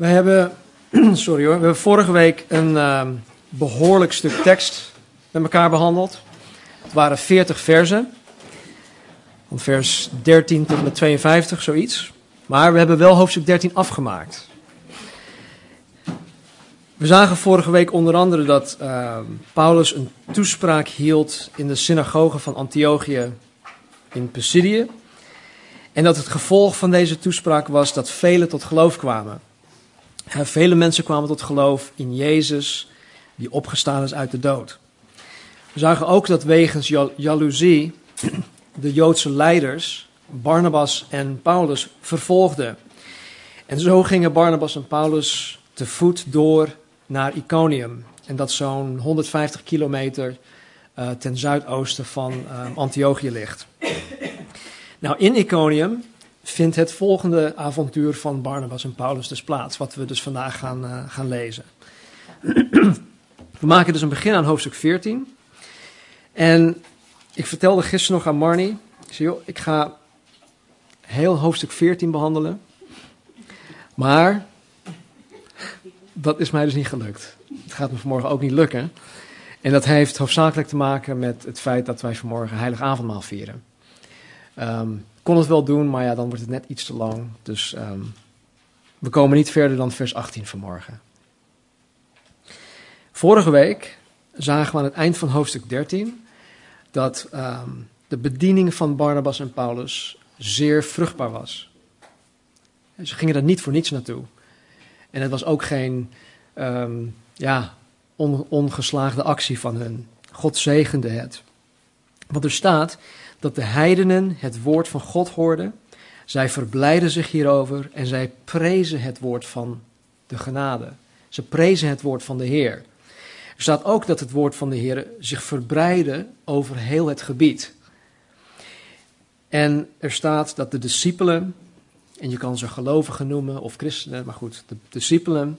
We hebben, sorry hoor, we hebben vorige week een ehm, behoorlijk stuk tekst met elkaar behandeld. Het waren 40 versen, van vers 13 tot met 52, zoiets. Maar we hebben wel hoofdstuk 13 afgemaakt. We zagen vorige week onder andere dat ehm, Paulus een toespraak hield in de synagoge van Antiochië in Pisidië. En dat het gevolg van deze toespraak was dat velen tot geloof kwamen. Eh, vele mensen kwamen tot geloof in Jezus, die opgestaan is uit de dood. We zagen ook dat wegens jal jaloezie de Joodse leiders Barnabas en Paulus vervolgden. En zo gingen Barnabas en Paulus te voet door naar Iconium. En dat zo'n 150 kilometer uh, ten zuidoosten van uh, Antiochië ligt. Nou, in Iconium vindt het volgende avontuur van Barnabas en Paulus dus plaats, wat we dus vandaag gaan, uh, gaan lezen. we maken dus een begin aan hoofdstuk 14. En ik vertelde gisteren nog aan Marnie, ik zei, joh, ik ga heel hoofdstuk 14 behandelen, maar dat is mij dus niet gelukt. Het gaat me vanmorgen ook niet lukken. En dat heeft hoofdzakelijk te maken met het feit dat wij vanmorgen heilig avondmaal vieren. Um, kon het wel doen, maar ja, dan wordt het net iets te lang. Dus um, we komen niet verder dan vers 18 vanmorgen. Vorige week zagen we aan het eind van hoofdstuk 13 dat um, de bediening van Barnabas en Paulus zeer vruchtbaar was. En ze gingen er niet voor niets naartoe. En het was ook geen um, ja, on, ongeslaagde actie van hun. God zegende het. Want er staat dat de heidenen het woord van God hoorden. Zij verblijden zich hierover en zij prezen het woord van de genade. Ze prezen het woord van de Heer. Er staat ook dat het woord van de Heer zich verbreidde over heel het gebied. En er staat dat de discipelen, en je kan ze gelovigen noemen of christenen, maar goed, de discipelen,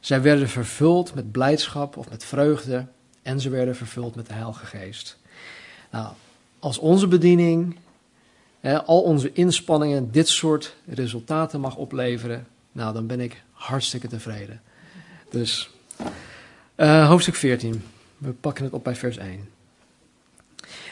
zij werden vervuld met blijdschap of met vreugde en ze werden vervuld met de Heilige Geest. Nou, als onze bediening, hè, al onze inspanningen dit soort resultaten mag opleveren, nou dan ben ik hartstikke tevreden. Dus uh, hoofdstuk 14, we pakken het op bij vers 1.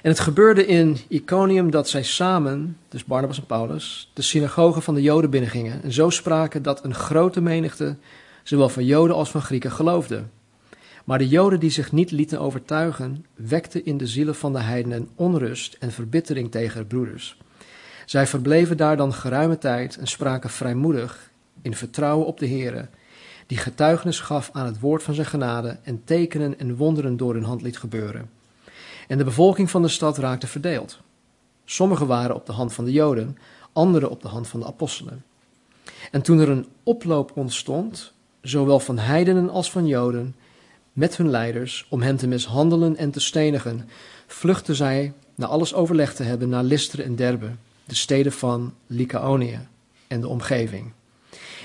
En het gebeurde in Iconium dat zij samen, dus Barnabas en Paulus, de synagoge van de Joden binnengingen en zo spraken dat een grote menigte, zowel van Joden als van Grieken, geloofde. Maar de Joden die zich niet lieten overtuigen, wekten in de zielen van de heidenen onrust en verbittering tegen de broeders. Zij verbleven daar dan geruime tijd en spraken vrijmoedig in vertrouwen op de Heere, die getuigenis gaf aan het woord van zijn genade en tekenen en wonderen door hun hand liet gebeuren. En de bevolking van de stad raakte verdeeld. Sommigen waren op de hand van de Joden, anderen op de hand van de apostelen. En toen er een oploop ontstond, zowel van heidenen als van Joden, met hun leiders om hen te mishandelen en te stenigen, vluchtten zij, na alles overlegd te hebben, naar Lystra en Derbe, de steden van Lycaonië en de omgeving.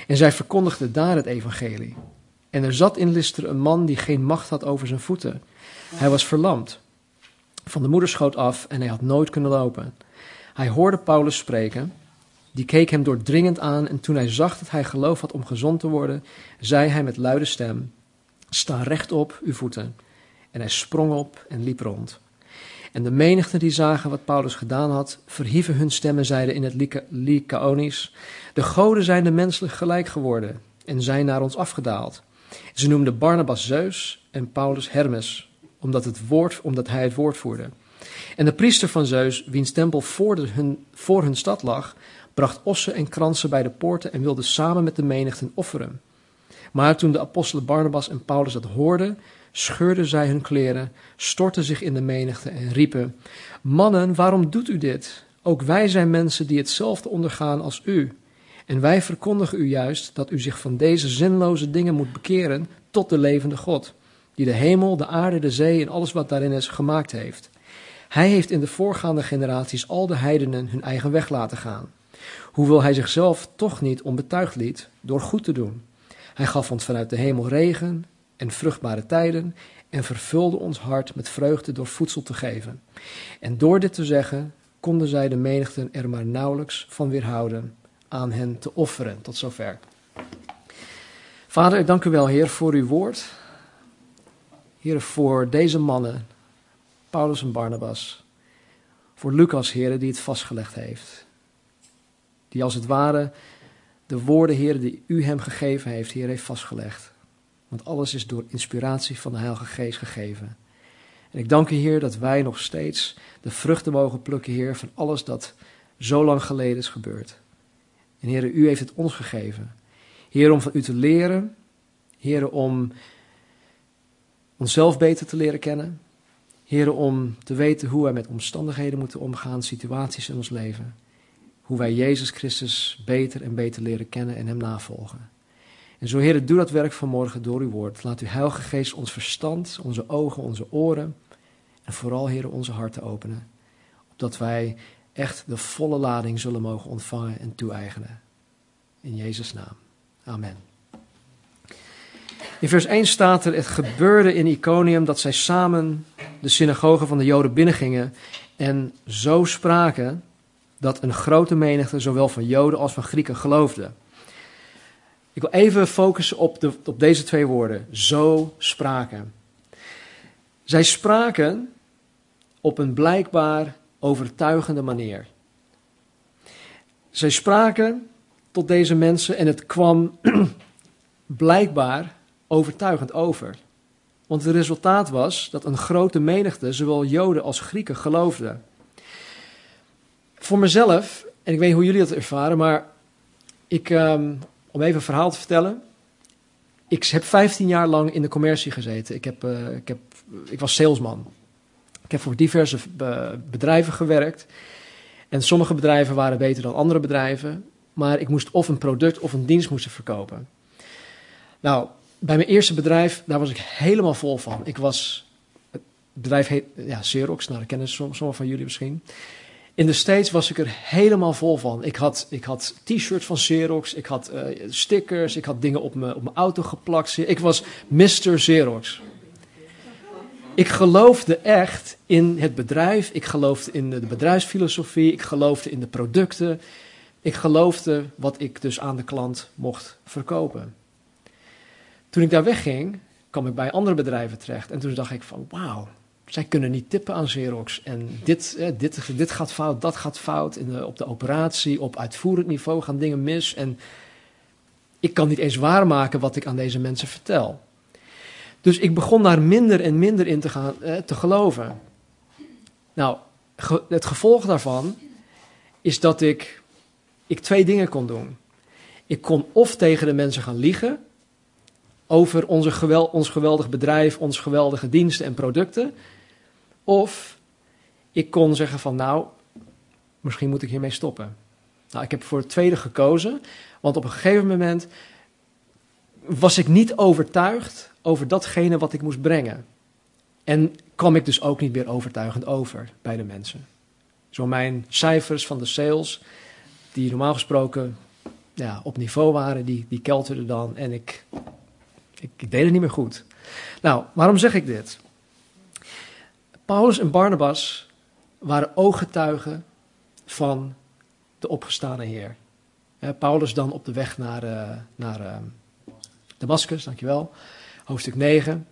En zij verkondigden daar het evangelie. En er zat in Lystra een man die geen macht had over zijn voeten. Hij was verlamd, van de moederschoot af en hij had nooit kunnen lopen. Hij hoorde Paulus spreken, die keek hem doordringend aan en toen hij zag dat hij geloof had om gezond te worden, zei hij met luide stem, Sta rechtop, uw voeten. En hij sprong op en liep rond. En de menigte die zagen wat Paulus gedaan had, verhieven hun stem en zeiden in het Lycaonisch: De goden zijn de menselijk gelijk geworden en zijn naar ons afgedaald. Ze noemden Barnabas Zeus en Paulus Hermes, omdat, het woord, omdat hij het woord voerde. En de priester van Zeus, wiens tempel voor, hun, voor hun stad lag, bracht ossen en kransen bij de poorten en wilde samen met de menigten offeren. Maar toen de apostelen Barnabas en Paulus dat hoorden, scheurden zij hun kleren, stortten zich in de menigte en riepen: Mannen, waarom doet u dit? Ook wij zijn mensen die hetzelfde ondergaan als u. En wij verkondigen u juist dat u zich van deze zinloze dingen moet bekeren tot de levende God, die de hemel, de aarde, de zee en alles wat daarin is gemaakt heeft. Hij heeft in de voorgaande generaties al de heidenen hun eigen weg laten gaan, hoewel hij zichzelf toch niet onbetuigd liet door goed te doen. Hij gaf ons vanuit de hemel regen en vruchtbare tijden en vervulde ons hart met vreugde door voedsel te geven. En door dit te zeggen, konden zij de menigten er maar nauwelijks van weerhouden aan hen te offeren. Tot zover. Vader, ik dank u wel, Heer, voor uw woord. Heer, voor deze mannen, Paulus en Barnabas. Voor Lucas, Heer, die het vastgelegd heeft. Die als het ware de woorden, Heer, die u hem gegeven heeft, Heer, heeft vastgelegd. Want alles is door inspiratie van de Heilige Geest gegeven. En ik dank u, Heer, dat wij nog steeds de vruchten mogen plukken, Heer, van alles dat zo lang geleden is gebeurd. En Heer, u heeft het ons gegeven. Heer, om van u te leren. Heer, om onszelf beter te leren kennen. Heer, om te weten hoe wij met omstandigheden moeten omgaan, situaties in ons leven. Hoe wij Jezus Christus beter en beter leren kennen en Hem navolgen. En zo, Heer, doe dat werk vanmorgen door uw woord. Laat uw Heilige Geest ons verstand, onze ogen, onze oren en vooral, Heer, onze harten openen. Opdat wij echt de volle lading zullen mogen ontvangen en toe-eigenen. In Jezus' naam. Amen. In vers 1 staat er: Het gebeurde in Iconium dat zij samen de synagoge van de Joden binnengingen en zo spraken dat een grote menigte zowel van Joden als van Grieken geloofde. Ik wil even focussen op, de, op deze twee woorden. Zo spraken. Zij spraken op een blijkbaar overtuigende manier. Zij spraken tot deze mensen en het kwam blijkbaar overtuigend over. Want het resultaat was dat een grote menigte, zowel Joden als Grieken, geloofden. Voor mezelf, en ik weet hoe jullie dat ervaren, maar ik, um, om even een verhaal te vertellen. Ik heb 15 jaar lang in de commercie gezeten. Ik, heb, uh, ik, heb, ik was salesman. Ik heb voor diverse bedrijven gewerkt. En sommige bedrijven waren beter dan andere bedrijven. Maar ik moest of een product of een dienst moesten verkopen. Nou, bij mijn eerste bedrijf, daar was ik helemaal vol van. Ik was, het bedrijf heet ja, Xerox, nou dat kennen sommigen van jullie misschien. In de States was ik er helemaal vol van. Ik had, ik had t-shirts van Xerox, ik had uh, stickers, ik had dingen op mijn, op mijn auto geplakt. Ik was Mr. Xerox. Ik geloofde echt in het bedrijf, ik geloofde in de bedrijfsfilosofie, ik geloofde in de producten. Ik geloofde wat ik dus aan de klant mocht verkopen. Toen ik daar wegging, kwam ik bij andere bedrijven terecht. En toen dacht ik van, wauw, zij kunnen niet tippen aan Xerox. En dit, eh, dit, dit gaat fout, dat gaat fout. In de, op de operatie, op uitvoerend niveau gaan dingen mis. En ik kan niet eens waarmaken wat ik aan deze mensen vertel. Dus ik begon daar minder en minder in te, gaan, eh, te geloven. Nou, het gevolg daarvan is dat ik, ik twee dingen kon doen. Ik kon of tegen de mensen gaan liegen over onze geweld, ons geweldig bedrijf, ons geweldige diensten en producten. Of ik kon zeggen van nou, misschien moet ik hiermee stoppen. Nou, ik heb voor het tweede gekozen, want op een gegeven moment was ik niet overtuigd over datgene wat ik moest brengen. En kwam ik dus ook niet meer overtuigend over bij de mensen. Zo mijn cijfers van de sales, die normaal gesproken ja, op niveau waren, die, die kelterden dan. En ik, ik, ik deed het niet meer goed. Nou, waarom zeg ik dit? Paulus en Barnabas waren ooggetuigen van de opgestane Heer. Paulus dan op de weg naar, uh, naar uh, Damascus, dankjewel, hoofdstuk 9.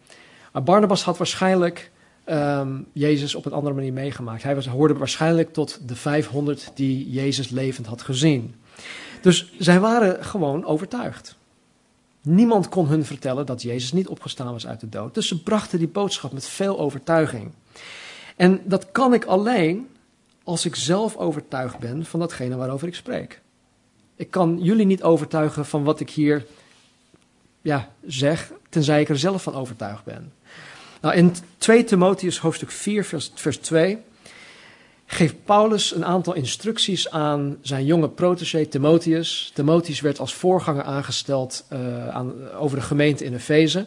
Maar Barnabas had waarschijnlijk um, Jezus op een andere manier meegemaakt. Hij was, hoorde waarschijnlijk tot de 500 die Jezus levend had gezien. Dus zij waren gewoon overtuigd. Niemand kon hun vertellen dat Jezus niet opgestaan was uit de dood. Dus ze brachten die boodschap met veel overtuiging. En dat kan ik alleen als ik zelf overtuigd ben van datgene waarover ik spreek. Ik kan jullie niet overtuigen van wat ik hier ja, zeg, tenzij ik er zelf van overtuigd ben. Nou, in 2 Timotheus hoofdstuk 4, vers, vers 2 geeft Paulus een aantal instructies aan zijn jonge protégé Timotheus. Timotheus werd als voorganger aangesteld uh, aan, over de gemeente in Efeze.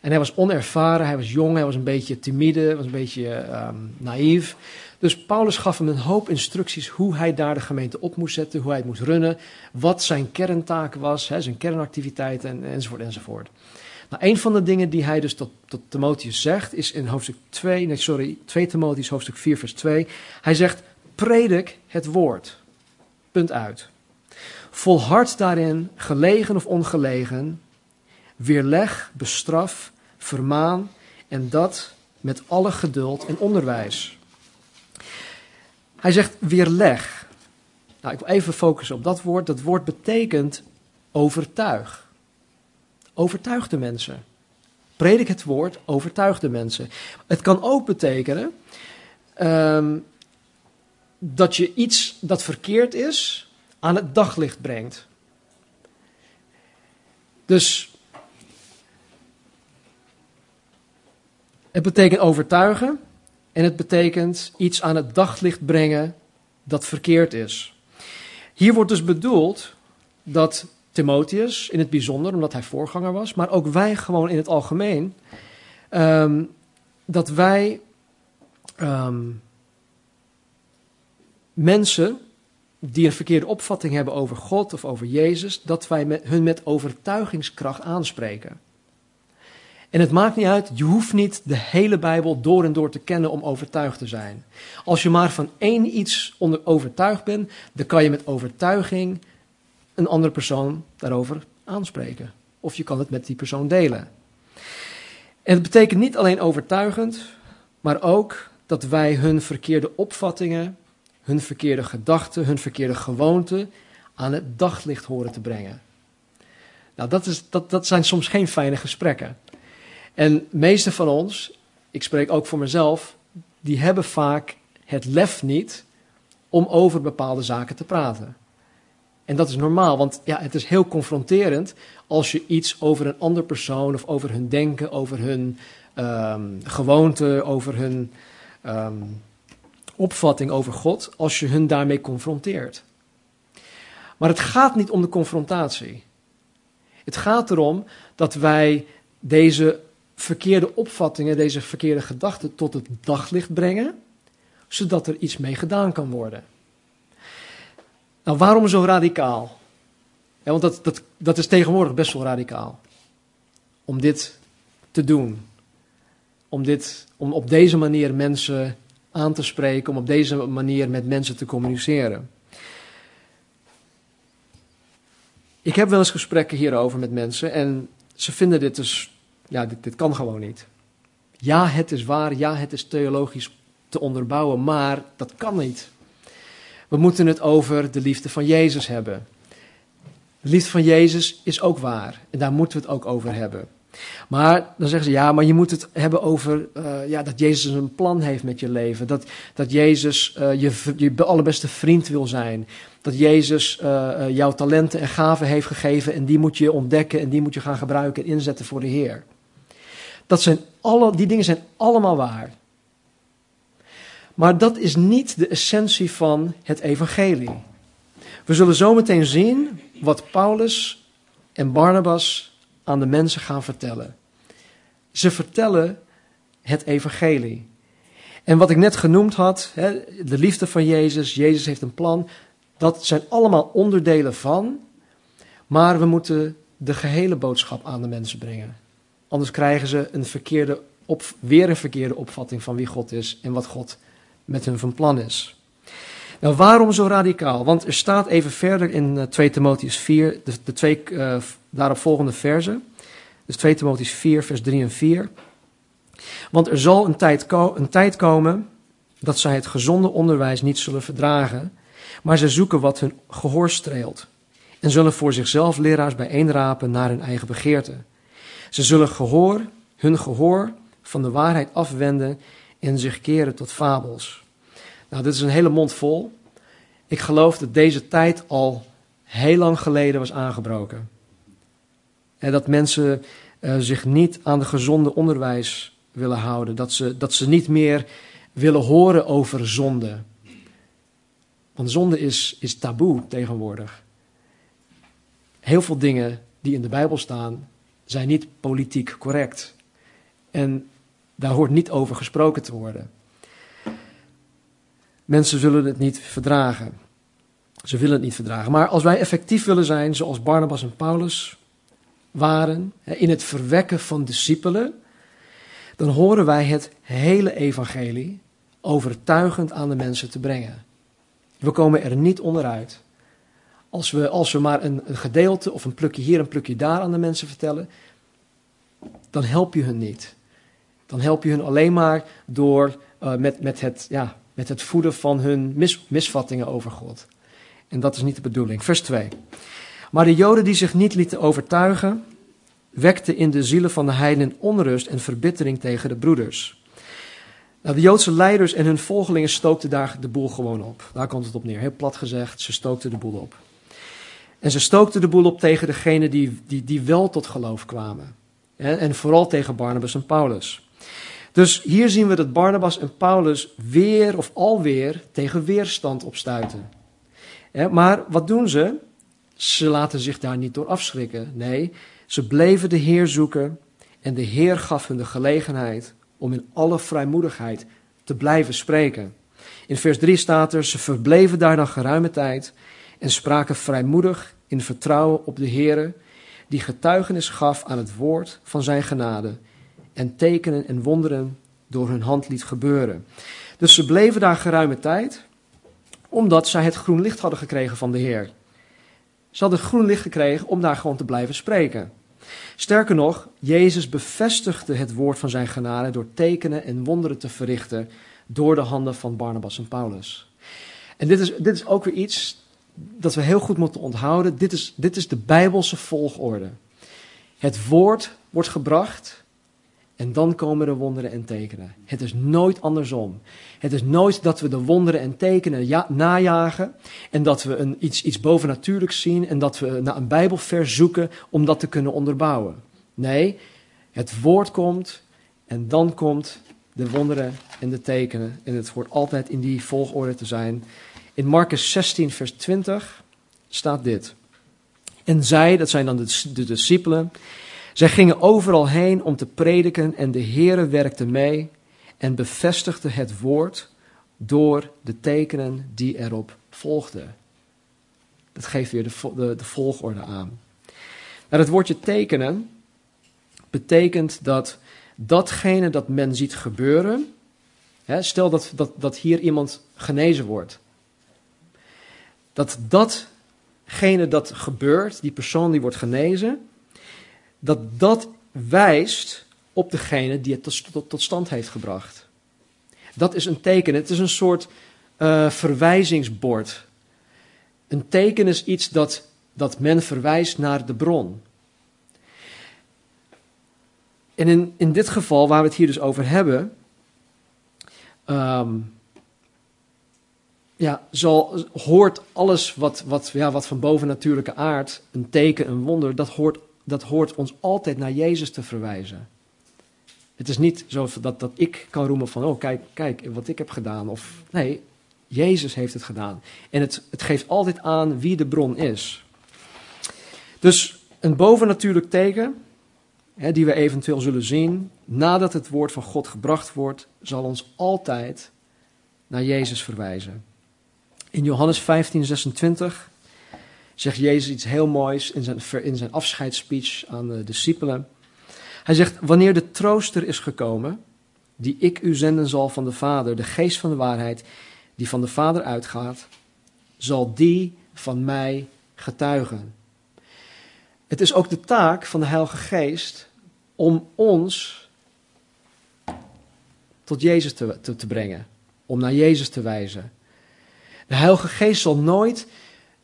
En hij was onervaren, hij was jong, hij was een beetje timide, was een beetje um, naïef. Dus Paulus gaf hem een hoop instructies hoe hij daar de gemeente op moest zetten, hoe hij het moest runnen, wat zijn kerntaak was, hè, zijn kernactiviteiten en, enzovoort enzovoort. Nou, een van de dingen die hij dus tot, tot Timotheus zegt, is in hoofdstuk 2, nee sorry, 2 Timotheus hoofdstuk 4 vers 2. Hij zegt, predik het woord. Punt uit. Volhard daarin, gelegen of ongelegen, weerleg, bestraf, vermaan en dat met alle geduld en onderwijs. Hij zegt weerleg. Nou, ik wil even focussen op dat woord. Dat woord betekent overtuig. Overtuig de mensen. Predik het woord, overtuig de mensen. Het kan ook betekenen ehm, dat je iets dat verkeerd is aan het daglicht brengt. Dus het betekent overtuigen en het betekent iets aan het daglicht brengen dat verkeerd is. Hier wordt dus bedoeld dat Timotheus in het bijzonder, omdat hij voorganger was, maar ook wij gewoon in het algemeen, um, dat wij um, mensen die een verkeerde opvatting hebben over God of over Jezus, dat wij met, hun met overtuigingskracht aanspreken. En het maakt niet uit, je hoeft niet de hele Bijbel door en door te kennen om overtuigd te zijn. Als je maar van één iets onder overtuigd bent, dan kan je met overtuiging een andere persoon daarover aanspreken. Of je kan het met die persoon delen. En het betekent niet alleen overtuigend, maar ook dat wij hun verkeerde opvattingen, hun verkeerde gedachten, hun verkeerde gewoonten aan het daglicht horen te brengen. Nou, dat, is, dat, dat zijn soms geen fijne gesprekken. En meeste van ons, ik spreek ook voor mezelf, die hebben vaak het lef niet om over bepaalde zaken te praten. En dat is normaal, want ja, het is heel confronterend als je iets over een ander persoon of over hun denken, over hun um, gewoonte, over hun um, opvatting over God, als je hun daarmee confronteert. Maar het gaat niet om de confrontatie. Het gaat erom dat wij deze verkeerde opvattingen, deze verkeerde gedachten tot het daglicht brengen, zodat er iets mee gedaan kan worden. Nou, waarom zo radicaal? Ja, want dat, dat, dat is tegenwoordig best wel radicaal. Om dit te doen. Om, dit, om op deze manier mensen aan te spreken, om op deze manier met mensen te communiceren. Ik heb wel eens gesprekken hierover met mensen en ze vinden dit dus ja, dit, dit kan gewoon niet. Ja, het is waar, ja, het is theologisch te onderbouwen, maar dat kan niet. We moeten het over de liefde van Jezus hebben. De liefde van Jezus is ook waar en daar moeten we het ook over hebben. Maar dan zeggen ze, ja, maar je moet het hebben over uh, ja, dat Jezus een plan heeft met je leven. Dat, dat Jezus uh, je, je allerbeste vriend wil zijn. Dat Jezus uh, jouw talenten en gaven heeft gegeven en die moet je ontdekken en die moet je gaan gebruiken en inzetten voor de Heer. Dat zijn alle, die dingen zijn allemaal waar. Maar dat is niet de essentie van het evangelie. We zullen zo meteen zien wat Paulus en Barnabas aan de mensen gaan vertellen. Ze vertellen het evangelie. En wat ik net genoemd had, de liefde van Jezus, Jezus heeft een plan, dat zijn allemaal onderdelen van, maar we moeten de gehele boodschap aan de mensen brengen. Anders krijgen ze een verkeerde weer een verkeerde opvatting van wie God is en wat God met hun van plan is. Nou, waarom zo radicaal? Want er staat even verder in 2 eh, Timotheus 4, de, de twee uh, daarop volgende versen. Dus 2 Timotheus 4, vers 3 en 4. Want er zal een tijd, een tijd komen dat zij het gezonde onderwijs niet zullen verdragen, maar zij zoeken wat hun gehoor streelt. En zullen voor zichzelf leraars bijeenrapen naar hun eigen begeerte. Ze zullen gehoor, hun gehoor van de waarheid afwenden en zich keren tot fabels. Nou, dit is een hele mond vol. Ik geloof dat deze tijd al heel lang geleden was aangebroken. En dat mensen uh, zich niet aan de gezonde onderwijs willen houden. Dat ze, dat ze niet meer willen horen over zonde. Want zonde is, is taboe tegenwoordig. Heel veel dingen die in de Bijbel staan, zijn niet politiek correct. En daar hoort niet over gesproken te worden. Mensen zullen het niet verdragen. Ze willen het niet verdragen. Maar als wij effectief willen zijn, zoals Barnabas en Paulus waren, in het verwekken van discipelen, dan horen wij het hele evangelie overtuigend aan de mensen te brengen. We komen er niet onderuit. Als we, als we maar een, gedeelte of een plukje hier, een plukje daar aan de mensen vertellen, dan help je hun niet. Dan help je hun alleen maar door uh, met, met, het, ja, met het voeden van hun mis, misvattingen over God. En dat is niet de bedoeling. Vers 2. Maar de Joden die zich niet lieten overtuigen, wekten in de zielen van de heidenen onrust en verbittering tegen de broeders. Nou, de Joodse leiders en hun volgelingen stookten daar de boel gewoon op. Daar komt het op neer. Heel plat gezegd, ze stookten de boel op. En ze stookten de boel op tegen degenen die, die, die wel tot geloof kwamen. En, en vooral tegen Barnabas en Paulus. Dus hier zien we dat Barnabas en Paulus weer of alweer tegen weerstand opstuiten. Maar wat doen ze? Ze laten zich daar niet door afschrikken. Nee, ze bleven de Heer zoeken en de Heer gaf hun de gelegenheid om in alle vrijmoedigheid te blijven spreken. In vers 3 staat er: Ze verbleven daar dan geruime tijd en spraken vrijmoedig in vertrouwen op de Heer, die getuigenis gaf aan het woord van zijn genade en tekenen en wonderen door hun hand liet gebeuren. Dus ze bleven daar geruime tijd, omdat zij het groen licht hadden gekregen van de Heer. Ze hadden groen licht gekregen om daar gewoon te blijven spreken. Sterker nog, Jezus bevestigde het woord van zijn genade door tekenen en wonderen te verrichten door de handen van Barnabas en Paulus. En dit is, dit is ook weer iets dat we heel goed moeten onthouden. Dit is, dit is de Bijbelse volgorde. Het woord wordt gebracht en dan komen de wonderen en tekenen. Het is nooit andersom. Het is nooit dat we de wonderen en tekenen ja, najagen en dat we een, iets, iets bovennatuurlijks zien en dat we naar een Bijbelvers zoeken om dat te kunnen onderbouwen. Nee, het woord komt en dan komt de wonderen en de tekenen. En het hoort altijd in die volgorde te zijn. In Marcus 16, vers 20 staat dit. En zij, dat zijn dan de, de discipelen, zij gingen overal heen om te prediken en de Heere werkte mee en bevestigde het woord door de tekenen die erop volgden. Dat geeft weer de, de, de volgorde aan. Nou, het woordje tekenen betekent dat datgene dat men ziet gebeuren, hè, stel dat, dat, dat hier iemand genezen wordt, dat datgene dat gebeurt, die persoon die wordt genezen, dat dat wijst op degene die het tot, tot, stand heeft gebracht. Dat is een teken. Het is een soort uh, verwijzingsbord. Een teken is iets dat, dat men verwijst naar de bron. En in, in dit geval, waar we het hier dus over hebben, um, ja, zal, hoort alles wat, wat, ja, wat van bovennatuurlijke aard, een teken, een wonder, dat hoort dat hoort ons altijd naar Jezus te verwijzen. Het is niet zo dat, dat ik kan roemen van, oh kijk, kijk wat ik heb gedaan. Of, nee, Jezus heeft het gedaan. En het, het geeft altijd aan wie de bron is. Dus een bovennatuurlijk teken, hè, die we eventueel zullen zien, nadat het woord van God gebracht wordt, zal ons altijd naar Jezus verwijzen. In Johannes 15, 26 zegt Jezus iets heel moois in zijn, in zijn afscheidsspeech aan de discipelen. Hij zegt, wanneer de trooster is gekomen, die ik u zenden zal van de Vader, de geest van de waarheid, die van de Vader uitgaat, zal die van mij getuigen. Het is ook de taak van de Heilige Geest om ons tot Jezus te, te, te brengen, om naar Jezus te wijzen. De Heilige Geest zal nooit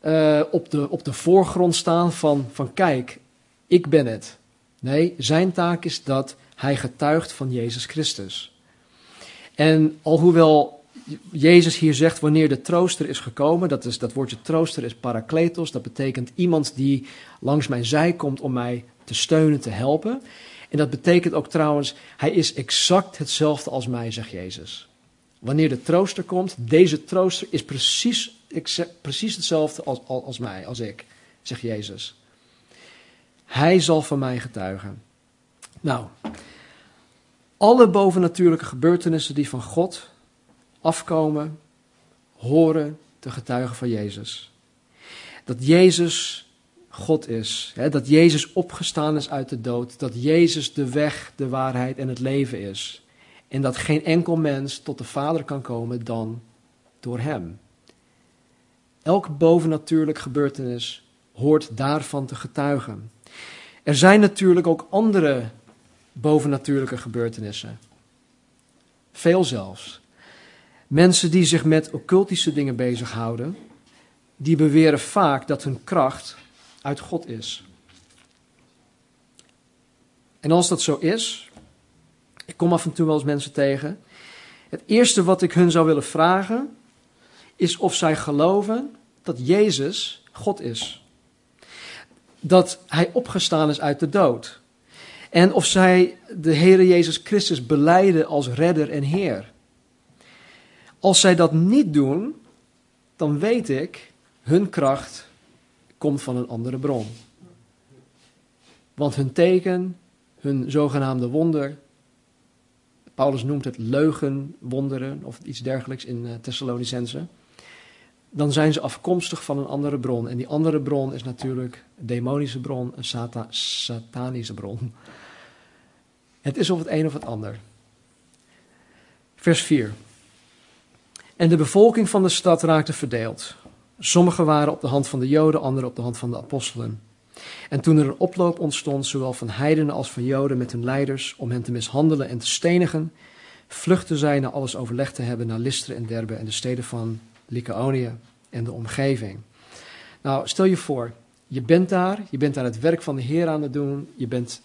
uh, op, de, op de voorgrond staan van, van kijk, ik ben het. Nee, zijn taak is dat hij getuigt van Jezus Christus. En alhoewel Jezus hier zegt wanneer de trooster is gekomen, dat, is, dat woordje trooster is parakletos, dat betekent iemand die langs mijn zij komt om mij te steunen, te helpen. En dat betekent ook trouwens, hij is exact hetzelfde als mij, zegt Jezus. Wanneer de trooster komt, deze trooster is precies precies hetzelfde als, als, als mij, als ik, zegt Jezus. Hij zal van mij getuigen. Nou, alle bovennatuurlijke gebeurtenissen die van God afkomen, horen te getuigen van Jezus. Dat Jezus God is, hè, dat Jezus opgestaan is uit de dood, dat Jezus de weg, de waarheid en het leven is. En dat geen enkel mens tot de Vader kan komen dan door Hem. Elk bovennatuurlijk gebeurtenis hoort daarvan te getuigen. Er zijn natuurlijk ook andere bovennatuurlijke gebeurtenissen. Veel zelfs. Mensen die zich met occultische dingen bezighouden, die beweren vaak dat hun kracht uit God is. En als dat zo is, ik kom af en toe wel eens mensen tegen, het eerste wat ik hun zou willen vragen, is of zij geloven dat Jezus God is. Dat Hij opgestaan is uit de dood. En of zij de Heere Jezus Christus beleiden als redder en Heer. Als zij dat niet doen, dan weet ik, hun kracht komt van een andere bron. Want hun teken, hun zogenaamde wonder, Paulus noemt het leugenwonderen of iets dergelijks in uh, Thessalonicense, dan zijn ze afkomstig van een andere bron. En die andere bron is natuurlijk een demonische bron, een sata satanische bron. Het is of het een of het ander. Vers 4. En de bevolking van de stad raakte verdeeld. Sommigen waren op de hand van de Joden, anderen op de hand van de apostelen. En toen er een oploop ontstond, zowel van heidenen als van Joden met hun leiders, om hen te mishandelen en te stenigen, vluchtten zij na alles overlegd te hebben naar Lystra en Derbe en de steden van Lycaonië en de omgeving. Nou, stel je voor, je bent daar, je bent daar het werk van de Heer aan het doen, je, bent,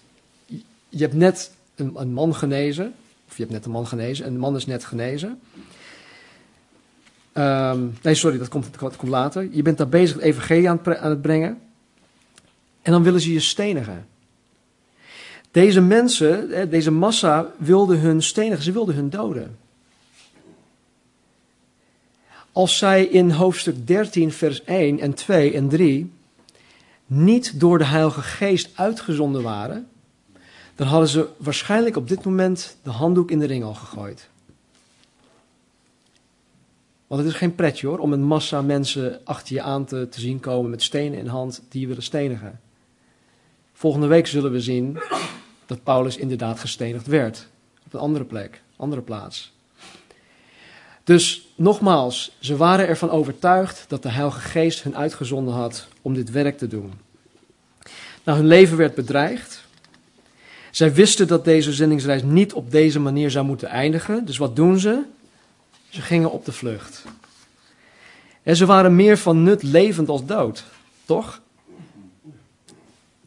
je hebt net een, een man genezen, of je hebt net een man genezen, een man is net genezen. Um, nee, sorry, dat komt, dat komt later. Je bent daar bezig het evangelie aan het, aan het brengen. En dan willen ze je stenigen. Deze mensen, deze massa, wilden hun stenigen, ze wilden hun doden. Als zij in hoofdstuk 13, vers 1 en 2 en 3 niet door de Heilige Geest uitgezonden waren, dan hadden ze waarschijnlijk op dit moment de handdoek in de ring al gegooid. Want het is geen pretje hoor, om een massa mensen achter je aan te, zien komen met stenen in hand die je willen stenigen. Volgende week zullen we zien dat Paulus inderdaad gestenigd werd. Op een andere plek, andere plaats. Dus nogmaals, ze waren ervan overtuigd dat de Heilige Geest hun uitgezonden had om dit werk te doen. Nou, hun leven werd bedreigd. Zij wisten dat deze zendingsreis niet op deze manier zou moeten eindigen. Dus wat doen ze? Ze gingen op de vlucht. En ze waren meer van nut levend als dood, toch?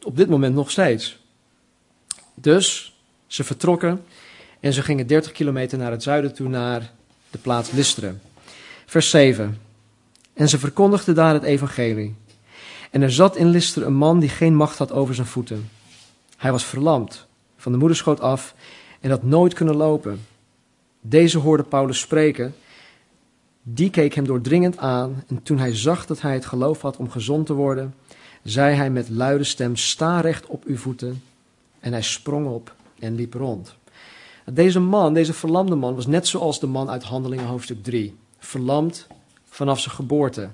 Op dit moment nog steeds. Dus ze vertrokken en ze gingen 30 kilometer naar het zuiden toe, naar de plaats Listeren. Vers 7. En ze verkondigden daar het evangelie. En er zat in Listeren een man die geen macht had over zijn voeten. Hij was verlamd, van de moederschoot af, en had nooit kunnen lopen. Deze hoorde Paulus spreken. Die keek hem doordringend aan en toen hij zag dat hij het geloof had om gezond te worden, zei hij met luide stem, sta recht op uw voeten. En hij sprong op en liep rond. Deze man, deze verlamde man, was net zoals de man uit Handelingen hoofdstuk 3. Verlamd vanaf zijn geboorte.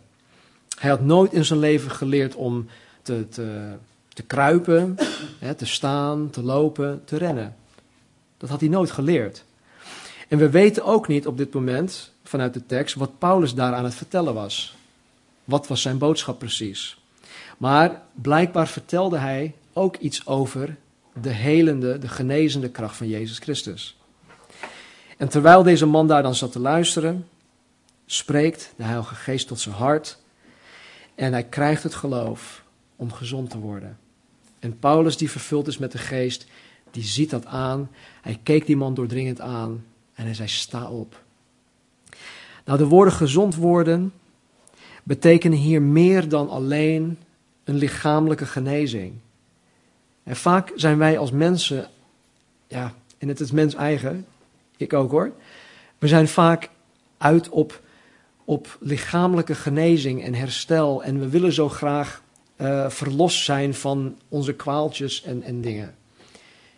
Hij had nooit in zijn leven geleerd om te, te, te kruipen, hè, te staan, te lopen, te rennen. Dat had hij nooit geleerd. En we weten ook niet op dit moment, vanuit de tekst, wat Paulus daar aan het vertellen was. Wat was zijn boodschap precies? Maar blijkbaar vertelde hij ook iets over de helende, de genezende kracht van Jezus Christus. En terwijl deze man daar dan zat te luisteren, spreekt de Heilige Geest tot zijn hart en hij krijgt het geloof om gezond te worden. En Paulus, die vervuld is met de Geest, die ziet dat aan. Hij keek die man doordringend aan en hij zei: Sta op. Nou, de woorden gezond worden betekenen hier meer dan alleen een lichamelijke genezing. En vaak zijn wij als mensen, ja, en het is mens eigen, ik ook hoor, we zijn vaak uit op, op lichamelijke genezing en herstel en we willen zo graag uh, verlost zijn van onze kwaaltjes en, en dingen.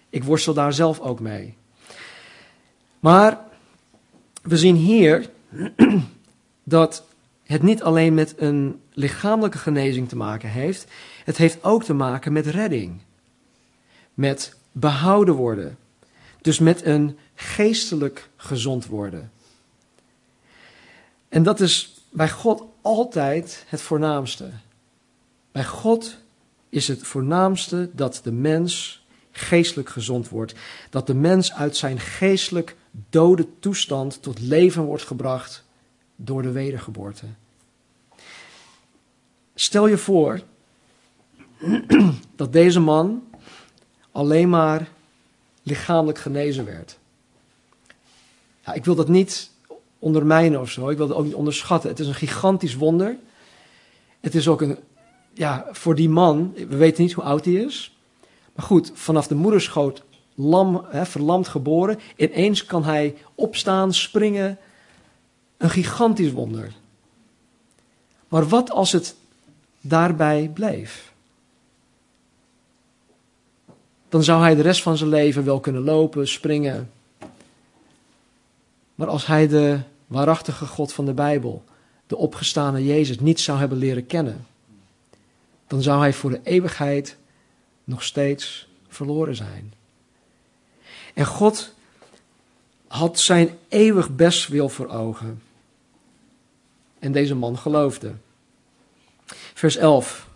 Ik worstel daar zelf ook mee. Maar we zien hier dat het niet alleen met een lichamelijke genezing te maken heeft, het heeft ook te maken met redding. Met behouden worden. Dus met een geestelijk gezond worden. En dat is bij God altijd het voornaamste. Bij God is het voornaamste dat de mens geestelijk gezond wordt. Dat de mens uit zijn geestelijk dode toestand tot leven wordt gebracht door de wedergeboorte. Stel je voor dat deze man alleen maar lichamelijk genezen werd. Ja, ik wil dat niet ondermijnen of zo, ik wil dat ook niet onderschatten. Het is een gigantisch wonder. Het is ook een, ja, voor die man, we weten niet hoe oud hij is. Maar goed, vanaf de moederschoot lam, hè, verlamd geboren. Ineens kan hij opstaan, springen. Een gigantisch wonder. Maar wat als het daarbij bleef? Dan zou hij de rest van zijn leven wel kunnen lopen, springen. Maar als hij de waarachtige God van de Bijbel, de opgestane Jezus, niet zou hebben leren kennen, dan zou hij voor de eeuwigheid nog steeds verloren zijn. En God had zijn eeuwig bestwil voor ogen. En deze man geloofde. Vers 11.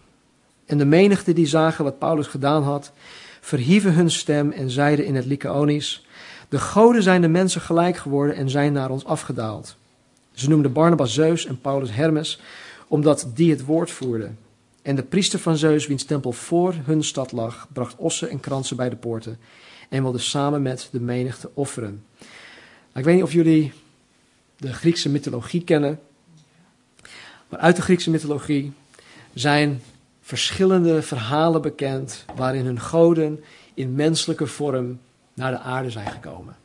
En de menigte die zagen wat Paulus gedaan had, verhieven hun stem en zeiden in het Lycaonisch: De goden zijn de mensen gelijk geworden en zijn naar ons afgedaald. Ze noemden Barnabas Zeus en Paulus Hermes, omdat die het woord voerden. En de priester van Zeus, wiens tempel voor hun stad lag, bracht ossen en kransen bij de poorten en wilde samen met de menigte offeren. Nou, ik weet niet of jullie de Griekse mythologie kennen, maar uit de Griekse mythologie zijn verschillende verhalen bekend waarin hun goden in menselijke vorm naar de aarde zijn gekomen.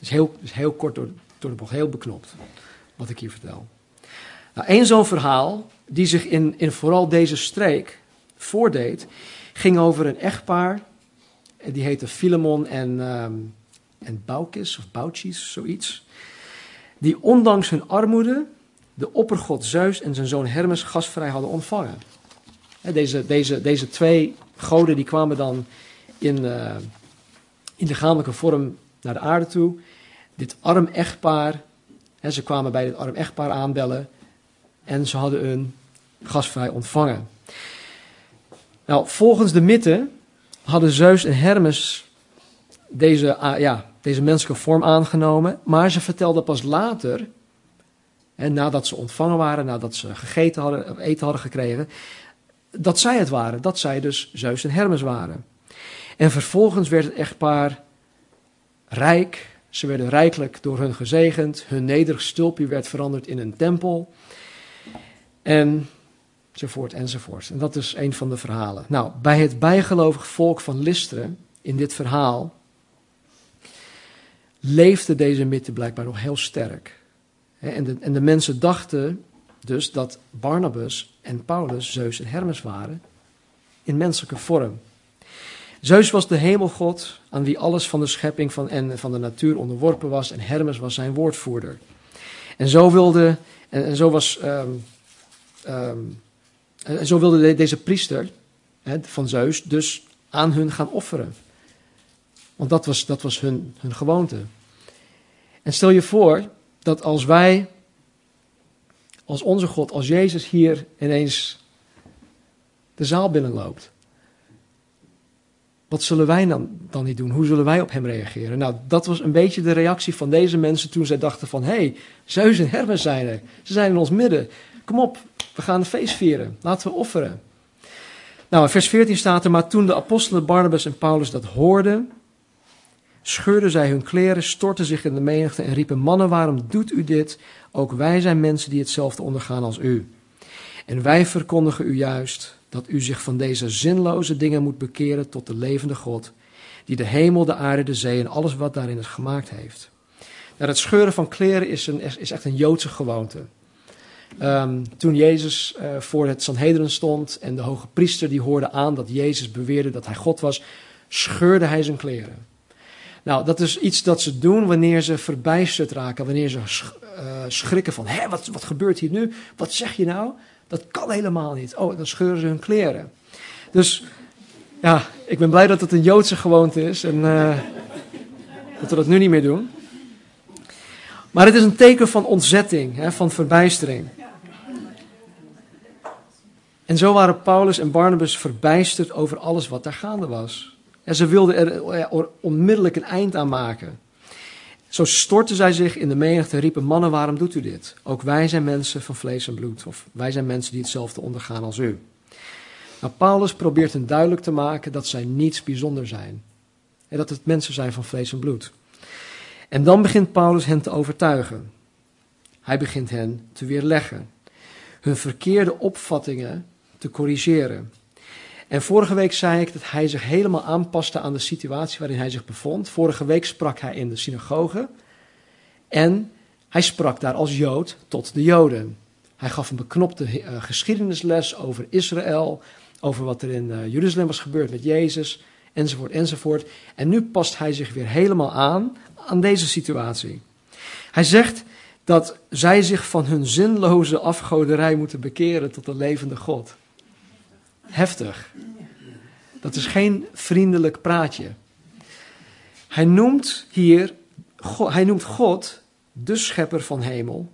Is heel, heel kort door, door de bocht, heel beknopt wat ik hier vertel. Nou, Eén zo'n verhaal die zich in, in vooral deze streek voordeed, ging over een echtpaar. Die heette Philemon en, um, en Baukis of Bauchis, zoiets. Die ondanks hun armoede de oppergod Zeus en zijn zoon Hermes gastvrij hadden ontvangen. Deze, deze, deze twee goden die kwamen dan in, uh, in lichamelijke vorm naar de aarde toe. Dit arm echtpaar, ze kwamen bij dit arm echtpaar aanbellen en ze hadden een gasvrij ontvangen. Nou, volgens de mythe hadden Zeus en Hermes deze, ja, deze menselijke vorm aangenomen, maar ze vertelden pas later, en nadat ze ontvangen waren, nadat ze gegeten hadden, eten hadden gekregen, dat zij het waren, dat zij dus Zeus en Hermes waren. En vervolgens werd het echtpaar rijk, ze werden rijkelijk door hun gezegend, hun nederig stulpje werd veranderd in een tempel. En enzovoort enzovoort. En dat is een van de verhalen. Nou, bij het bijgelovig volk van Listeren, in dit verhaal, leefde deze mythe blijkbaar nog heel sterk. En de, en de mensen dachten dus dat Barnabas en Paulus Zeus en Hermes waren in menselijke vorm. Zeus was de hemelgod aan wie alles van de schepping van, en van de natuur onderworpen was en Hermes was zijn woordvoerder. En zo wilde, en, zo was um, Um, en zo wilde deze priester van Zeus dus aan hun gaan offeren. Want dat was, dat was hun, hun gewoonte. En stel je voor dat als wij, als onze God, als Jezus hier ineens de zaal binnenloopt. Wat zullen wij dan, dan niet doen? Hoe zullen wij op hem reageren? Nou, dat was een beetje de reactie van deze mensen toen zij dachten van... hé, hey, Zeus en Hermes zijn er. Ze zijn in ons midden. Kom op, we gaan een feest vieren. Laten we offeren. Nou, in vers 14 staat er, maar toen de apostelen Barnabas en Paulus dat hoorden, scheurden zij hun kleren, stortten zich in de menigte en riepen, mannen, waarom doet u dit? Ook wij zijn mensen die hetzelfde ondergaan als u. En wij verkondigen u juist dat u zich van deze zinloze dingen moet bekeren tot de levende God, die de hemel, de aarde, de zee en alles wat daarin is gemaakt heeft. Nou, het scheuren van kleren is, een, is echt een Joodse gewoonte. Um, toen Jezus uh, voor het Sanhedrin stond en de hoge priester die hoorde aan dat Jezus beweerde dat hij God was, scheurde hij zijn kleren. Nou, dat is iets dat ze doen wanneer ze verbijsterd raken, wanneer ze uh, schrikken van, hé, wat, wat gebeurt hier nu? Wat zeg je nou? Dat kan helemaal niet. Oh, dan scheuren ze hun kleren. Dus ja, ik ben blij dat het een Joodse gewoonte is en uh, dat we dat nu niet meer doen. Maar het is een teken van ontzetting, hè, van verbijstering. En zo waren Paulus en Barnabas verbijsterd over alles wat daar gaande was. En ze wilden er onmiddellijk een eind aan maken. Zo stortten zij zich in de menigte en riepen: Mannen, waarom doet u dit? Ook wij zijn mensen van vlees en bloed, of wij zijn mensen die hetzelfde ondergaan als u. Nou, Paulus probeert hen duidelijk te maken dat zij niets bijzonder zijn. En dat het mensen zijn van vlees en bloed. En dan begint Paulus hen te overtuigen. Hij begint hen te weerleggen. Hun verkeerde opvattingen te corrigeren. En vorige week zei ik dat hij zich helemaal aanpaste aan de situatie waarin hij zich bevond. Vorige week sprak hij in de synagoge. En hij sprak daar als Jood tot de Joden. Hij gaf een beknopte uh, geschiedenisles over Israël, over wat er in uh, Jeruzalem was gebeurd met Jezus, enzovoort, enzovoort. En nu past hij zich weer helemaal aan aan deze situatie. Hij zegt dat zij zich van hun zinloze afgoderij moeten bekeren tot de levende God. Heftig. Dat is geen vriendelijk praatje. Hij noemt hier, hij noemt God de schepper van hemel,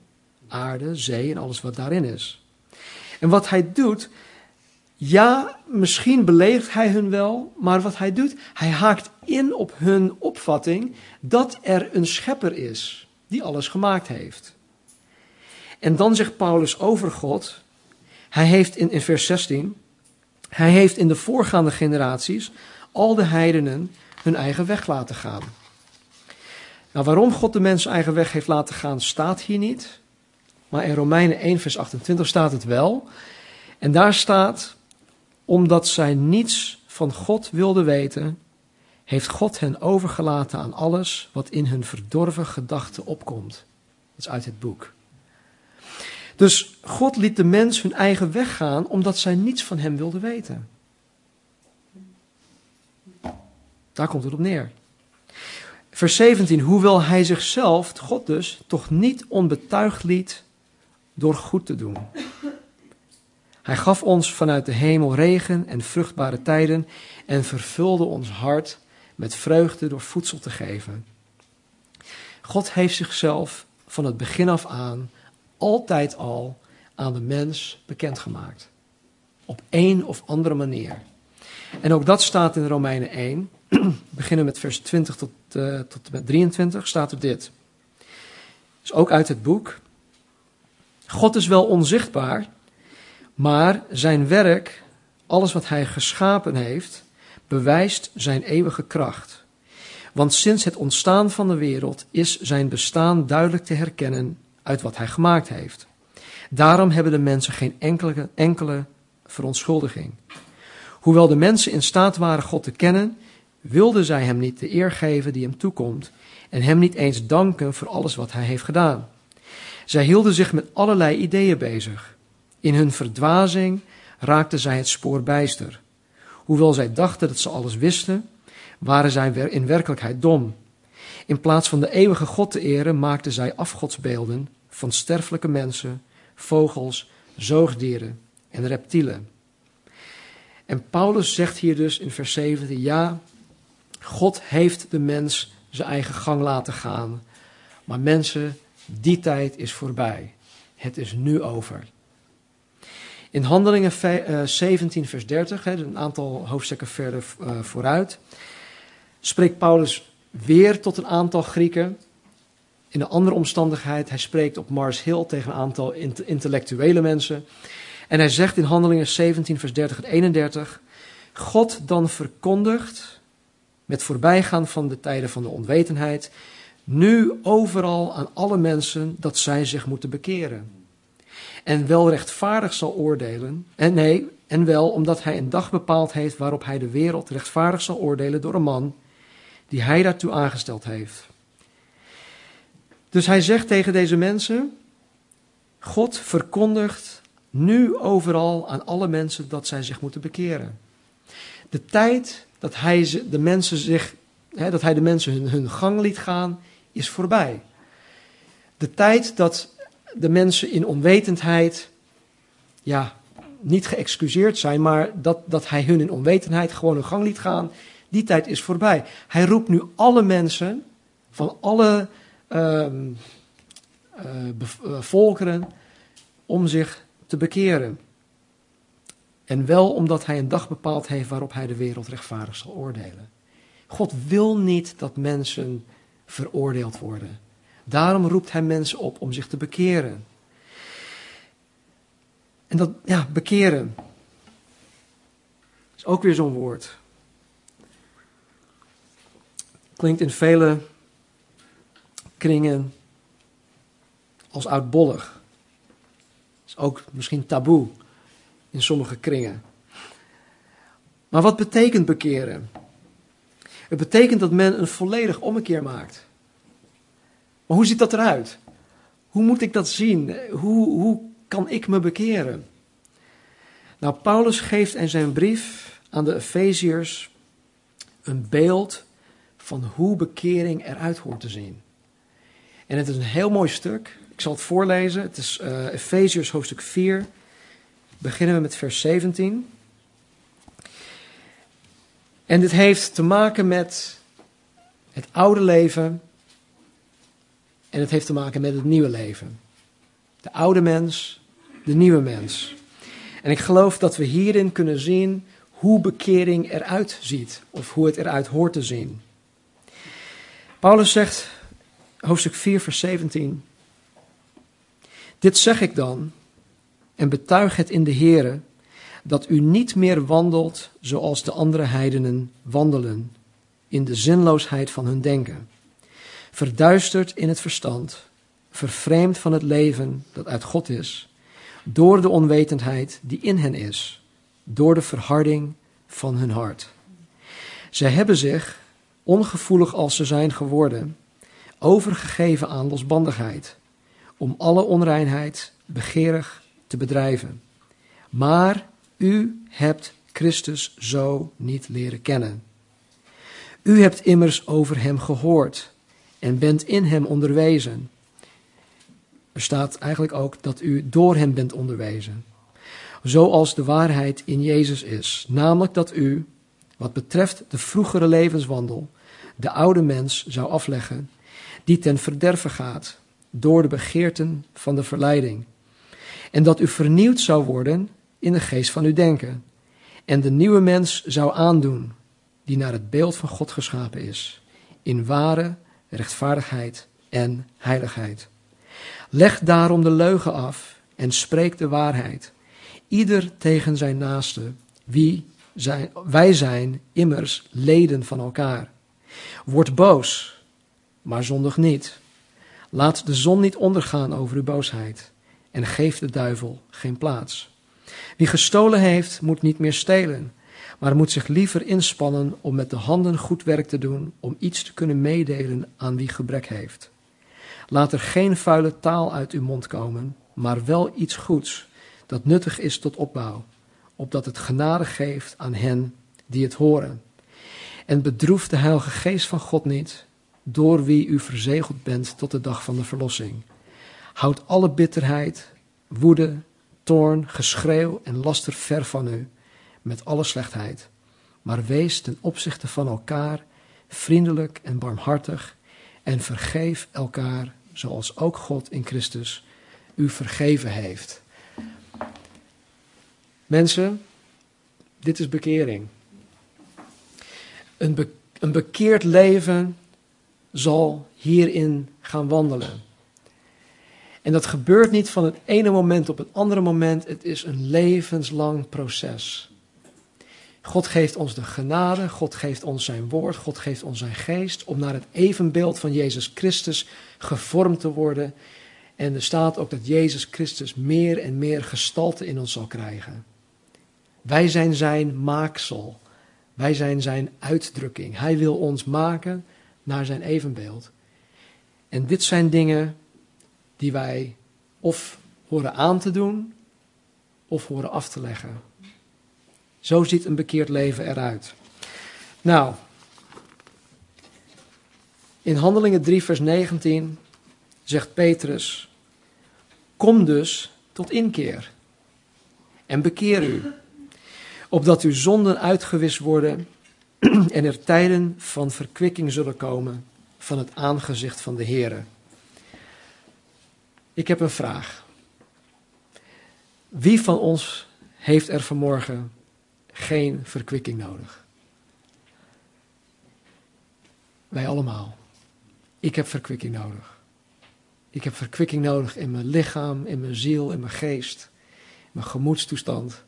aarde, zee en alles wat daarin is. En wat hij doet, ja, misschien beledigt hij hun wel, maar wat hij doet, hij haakt in op hun opvatting dat er een schepper is die alles gemaakt heeft. En dan zegt Paulus over God, hij heeft in, in vers 16, hij heeft in de voorgaande generaties al de heidenen hun eigen weg laten gaan. Nou, waarom God de mensen eigen weg heeft laten gaan, staat hier niet. Maar in Romeinen 1, vers 28 staat het wel. En daar staat, omdat zij niets van God wilden weten, heeft God hen overgelaten aan alles wat in hun verdorven gedachten opkomt. Dat is uit het boek. Dus God liet de mens hun eigen weg gaan omdat zij niets van hem wilden weten. Daar komt het op neer. Vers 17, hoewel hij zichzelf, God dus, toch niet onbetuigd liet door goed te doen. Hij gaf ons vanuit de hemel regen en vruchtbare tijden en vervulde ons hart met vreugde door voedsel te geven. God heeft zichzelf van het begin af aan altijd al aan de mens bekendgemaakt. Op een of andere manier. En ook dat staat in Romeinen 1. beginnen met vers 20 tot, uh, tot met 23 staat er dit. is ook uit het boek. God is wel onzichtbaar, maar zijn werk, alles wat hij geschapen heeft, bewijst zijn eeuwige kracht. Want sinds het ontstaan van de wereld is zijn bestaan duidelijk te herkennen uit wat hij gemaakt heeft. Daarom hebben de mensen geen enkele, enkele verontschuldiging. Hoewel de mensen in staat waren God te kennen, wilden zij hem niet de eer geven die hem toekomt en hem niet eens danken voor alles wat hij heeft gedaan. Zij hielden zich met allerlei ideeën bezig. In hun verdwazing raakten zij het spoor bijster. Hoewel zij dachten dat ze alles wisten, waren zij in werkelijkheid dom. In plaats van de eeuwige God te eren, maakten zij afgodsbeelden van sterfelijke mensen, vogels, zoogdieren en reptielen. En Paulus zegt hier dus in vers 17: ja, God heeft de mens zijn eigen gang laten gaan. Maar mensen, die tijd is voorbij. Het is nu over. In Handelingen 17, eh, vers 30, een aantal hoofdstukken verder eh, vooruit, spreekt Paulus weer tot een aantal Grieken. In een andere omstandigheid, hij spreekt op Mars Hill tegen een aantal intellectuele mensen. En hij zegt in Handelingen 17, vers 30 en 31, God dan verkondigt, met voorbijgaan van de tijden van de onwetendheid, nu overal aan alle mensen dat zij zich moeten bekeren. En wel rechtvaardig zal oordelen, en nee, en wel omdat hij een dag bepaald heeft waarop hij de wereld rechtvaardig zal oordelen door een man die hij daartoe aangesteld heeft. Dus hij zegt tegen deze mensen: God verkondigt nu overal aan alle mensen dat zij zich moeten bekeren. De tijd dat hij de mensen, zich, hè, dat hij de mensen hun, gang liet gaan, is voorbij. De tijd dat de mensen in onwetendheid, ja, niet geëxcuseerd zijn, maar dat, dat hij hun in onwetendheid gewoon hun gang liet gaan, die tijd is voorbij. Hij roept nu alle mensen van alle volkeren om zich te bekeren. En wel omdat hij een dag bepaald heeft waarop hij de wereld rechtvaardig zal oordelen. God wil niet dat mensen veroordeeld worden. Daarom roept hij mensen op om zich te bekeren. En dat, ja, bekeren. Is ook weer zo'n woord. Klinkt in vele kringen als oudbollig. Is ook misschien taboe in sommige kringen. Maar wat betekent bekeren? Het betekent dat men een volledig ommekeer maakt. Maar hoe ziet dat eruit? Hoe moet ik dat zien? Hoe, hoe kan ik me bekeren? Nou, Paulus geeft in zijn brief aan de Efeziërs een beeld van hoe bekering eruit hoort te zien. En het is een heel mooi stuk. Ik zal het voorlezen. Het is uh, Efeziërs hoofdstuk 4. Beginnen we met vers 17. En dit heeft te maken met het oude leven en het heeft te maken met het nieuwe leven. De oude mens, de nieuwe mens. En ik geloof dat we hierin kunnen zien hoe bekering eruit ziet, of hoe het eruit hoort te zien. Paulus zegt, hoofdstuk 4, vers 17. Dit zeg ik dan, en betuig het in de Here, dat u niet meer wandelt zoals de andere heidenen wandelen, in de zinloosheid van hun denken, verduisterd in het verstand, vervreemd van het leven dat uit God is, door de onwetendheid die in hen is, door de verharding van hun hart. Zij hebben zich, ongevoelig als ze zijn geworden, overgegeven aan losbandigheid, om alle onreinheid begeerig te bedrijven. Maar u hebt Christus zo niet leren kennen. U hebt immers over hem gehoord en bent in hem onderwezen. Er staat eigenlijk ook dat u door hem bent onderwezen. Zoals de waarheid in Jezus is. Namelijk dat u, wat betreft de vroegere levenswandel, de oude mens zou afleggen, die ten verderven gaat door de begeerten van de verleiding. En dat u vernieuwd zou worden in de geest van uw denken. En de nieuwe mens zou aandoen, die naar het beeld van God geschapen is, in ware rechtvaardigheid en heiligheid. Leg daarom de leugen af en spreek de waarheid, ieder tegen zijn naaste, wie zijn, wij zijn immers leden van elkaar. Word boos, maar zondig niet. Laat de zon niet ondergaan over uw boosheid en geef de duivel geen plaats. Wie gestolen heeft, moet niet meer stelen, maar moet zich liever inspannen om met de handen goed werk te doen, om iets te kunnen meedelen aan wie gebrek heeft. Laat er geen vuile taal uit uw mond komen, maar wel iets goeds, dat nuttig is tot opbouw, opdat het genade geeft aan hen die het horen. En bedroef de Heilige Geest van God niet, door wie u verzegeld bent tot de dag van de verlossing. Houd alle bitterheid, woede, toorn, geschreeuw en laster ver van u, met alle slechtheid. Maar wees ten opzichte van elkaar vriendelijk en barmhartig en vergeef elkaar, zoals ook God in Christus u vergeven heeft. Mensen, dit is bekering. Een, een bekeerd leven zal hierin gaan wandelen. En dat gebeurt niet van het ene moment op het andere moment. Het is een levenslang proces. God geeft ons de genade, God geeft ons zijn woord, God geeft ons zijn geest om naar het evenbeeld van Jezus Christus gevormd te worden. En er staat ook dat Jezus Christus meer en meer gestalte in ons zal krijgen. Wij zijn zijn maaksel. Wij zijn zijn uitdrukking. Hij wil ons maken naar zijn evenbeeld. En dit zijn dingen die wij of horen aan te doen of horen af te leggen. Zo ziet een bekeerd leven eruit. Nou, in Handelingen 3, vers 19 zegt Petrus: Kom dus tot inkeer en bekeer u, opdat uw zonden uitgewist worden en er tijden van verkwikking zullen komen van het aangezicht van de Heere. Ik heb een vraag. Wie van ons heeft er vanmorgen geen verkwikking nodig? Wij allemaal. Ik heb verkwikking nodig. Ik heb verkwikking nodig in mijn lichaam, in mijn ziel, in mijn geest, in mijn gemoedstoestand.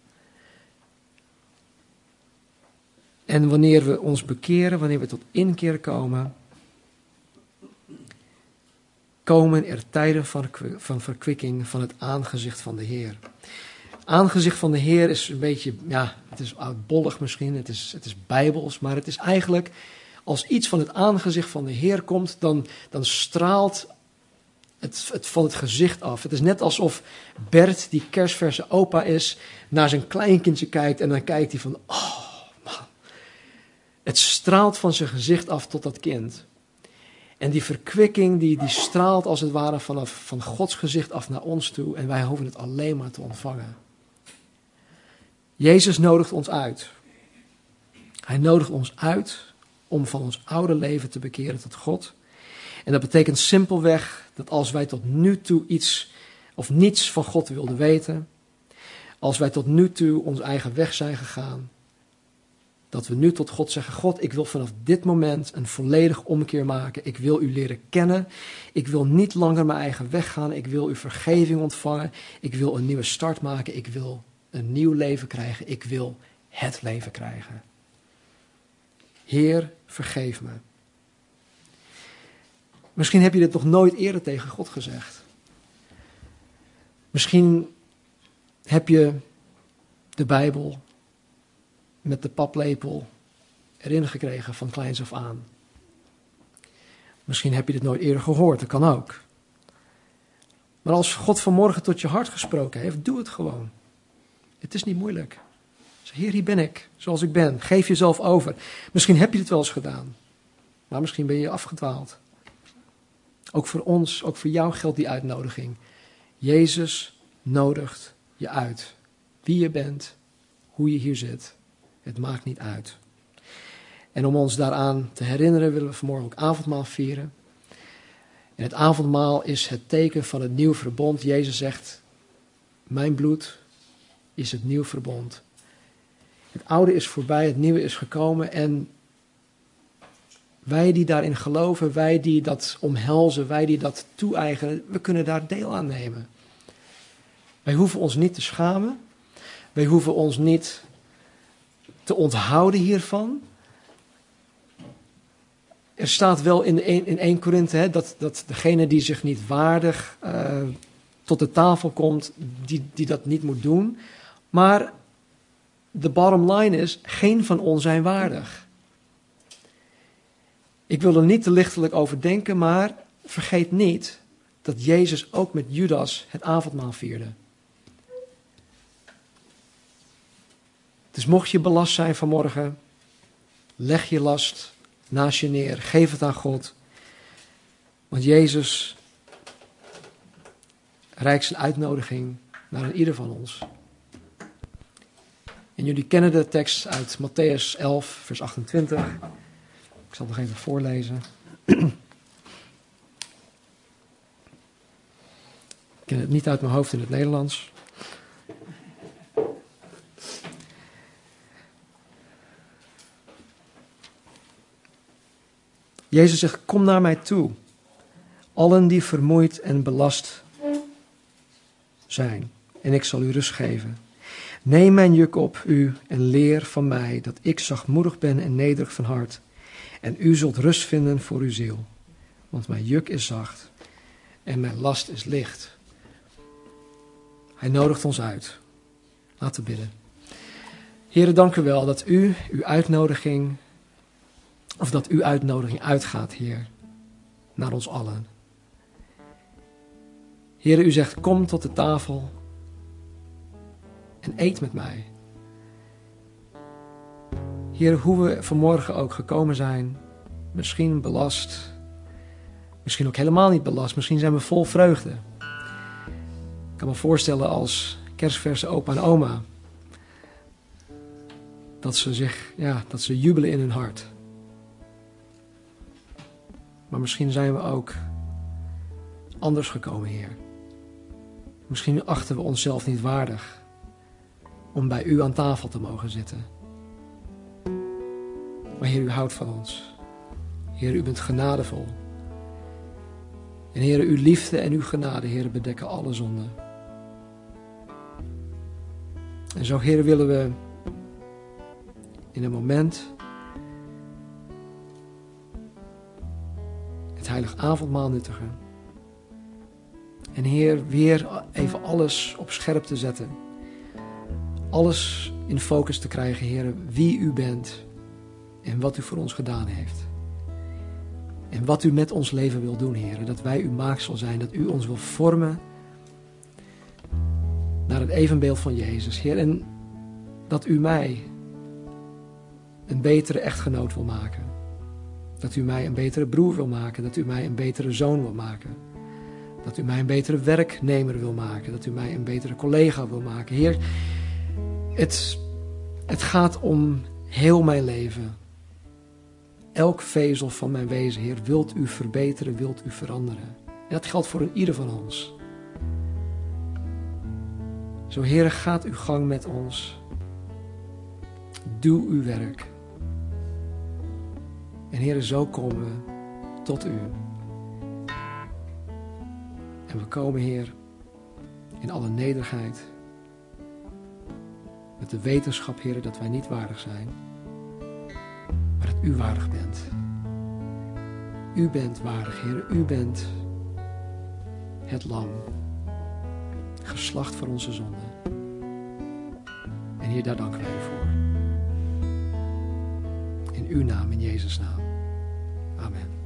En wanneer we ons bekeren, wanneer we tot inkeer komen, komen er tijden van, van verkwikking van het aangezicht van de Heer. Aangezicht van de Heer is een beetje, ja, het is oudbollig misschien, het is, het is bijbels, maar het is eigenlijk, als iets van het aangezicht van de Heer komt, dan, dan straalt het, het van het gezicht af. Het is net alsof Bert, die kerstverse opa is, naar zijn kleinkindje kijkt en dan kijkt hij van, oh. Het straalt van zijn gezicht af tot dat kind. En die verkwikking die, die straalt als het ware vanaf van Gods gezicht af naar ons toe. En wij hoeven het alleen maar te ontvangen. Jezus nodigt ons uit. Hij nodigt ons uit om van ons oude leven te bekeren tot God. En dat betekent simpelweg dat als wij tot nu toe iets of niets van God wilden weten, als wij tot nu toe ons eigen weg zijn gegaan, dat we nu tot God zeggen: God, ik wil vanaf dit moment een volledig omkeer maken. Ik wil u leren kennen. Ik wil niet langer mijn eigen weg gaan. Ik wil uw vergeving ontvangen. Ik wil een nieuwe start maken. Ik wil een nieuw leven krijgen. Ik wil het leven krijgen. Heer, vergeef me. Misschien heb je dit nog nooit eerder tegen God gezegd. Misschien heb je de Bijbel met de paplepel erin gekregen van kleins af aan. Misschien heb je dit nooit eerder gehoord, dat kan ook. Maar als God vanmorgen tot je hart gesproken heeft, doe het gewoon. Het is niet moeilijk. Zeg, Heer, hier ben ik, zoals ik ben. Geef jezelf over. Misschien heb je het wel eens gedaan, maar misschien ben je afgedwaald. Ook voor ons, ook voor jou geldt die uitnodiging. Jezus nodigt je uit. Wie je bent, hoe je hier zit. Het maakt niet uit. En om ons daaraan te herinneren willen we vanmorgen ook avondmaal vieren. En het avondmaal is het teken van het nieuw verbond. Jezus zegt, mijn bloed is het nieuw verbond. Het oude is voorbij, het nieuwe is gekomen en wij die daarin geloven, wij die dat omhelzen, wij die dat toe-eigenen, we kunnen daar deel aan nemen. Wij hoeven ons niet te schamen. Wij hoeven ons niet te onthouden hiervan. Er staat wel in, in 1 Korinthe dat, dat degene die zich niet waardig uh, tot de tafel komt, die, die dat niet moet doen. Maar de bottom line is, geen van ons zijn waardig. Ik wil er niet te lichtelijk over denken, maar vergeet niet dat Jezus ook met Judas het avondmaal vierde. Dus mocht je belast zijn vanmorgen, leg je last naast je neer. Geef het aan God. Want Jezus reikt zijn uitnodiging naar ieder van ons. En jullie kennen de tekst uit Matthäus 11, vers 28. Ik zal het nog even voorlezen. Ik ken het niet uit mijn hoofd in het Nederlands. Jezus zegt: Kom naar mij toe, allen die vermoeid en belast zijn, en ik zal u rust geven. Neem mijn juk op u en leer van mij dat ik zachtmoedig ben en nederig van hart. En u zult rust vinden voor uw ziel. Want mijn juk is zacht en mijn last is licht. Hij nodigt ons uit. Laten we bidden. Heren, dank u wel dat u uw uitnodiging of dat uw uitnodiging uitgaat, Heer, naar ons allen. Heer, u zegt: Kom tot de tafel en eet met mij. Heer, hoe we vanmorgen ook gekomen zijn, misschien belast, misschien ook helemaal niet belast, misschien zijn we vol vreugde. Ik kan me voorstellen als kerstverse opa en oma, dat ze zich, ja, dat ze jubelen in hun hart. Maar misschien zijn we ook anders gekomen, Heer. Misschien achten we onszelf niet waardig om bij U aan tafel te mogen zitten. Maar Heer, U houdt van ons. Heer, u bent genadevol. En Heer, uw liefde en uw genade, Heer, bedekken alle zonden. En zo, Heer, willen we in een moment het heilig avondmaal nuttigen. En Heer, weer even alles op scherp te zetten. Alles in focus te krijgen, Heer, wie u bent en wat u voor ons gedaan heeft. En wat u met ons leven wil doen, Heer. Dat wij uw maaksel zijn, dat u ons wil vormen naar het evenbeeld van Jezus, Heer. En dat u mij een betere echtgenoot wil maken. Dat u mij een betere broer wil maken. Dat u mij een betere zoon wil maken. Dat u mij een betere werknemer wil maken. Dat u mij een betere collega wil maken. Heer, het, het gaat om heel mijn leven. Elk vezel van mijn wezen, Heer, wilt u verbeteren, wilt u veranderen. En dat geldt voor een ieder van ons. Zo, Heer, gaat uw gang met ons. Doe uw werk. En Heer, zo komen we tot u. En we komen, Heer, in alle nederigheid. Met de wetenschap, Heer, dat wij niet waardig zijn. Maar dat u waardig bent. U bent waardig, Heer. U bent het lam. Geslacht voor onze zonden. En Heer, daar danken wij u voor. In uw naam, in Jezus' naam. Amen.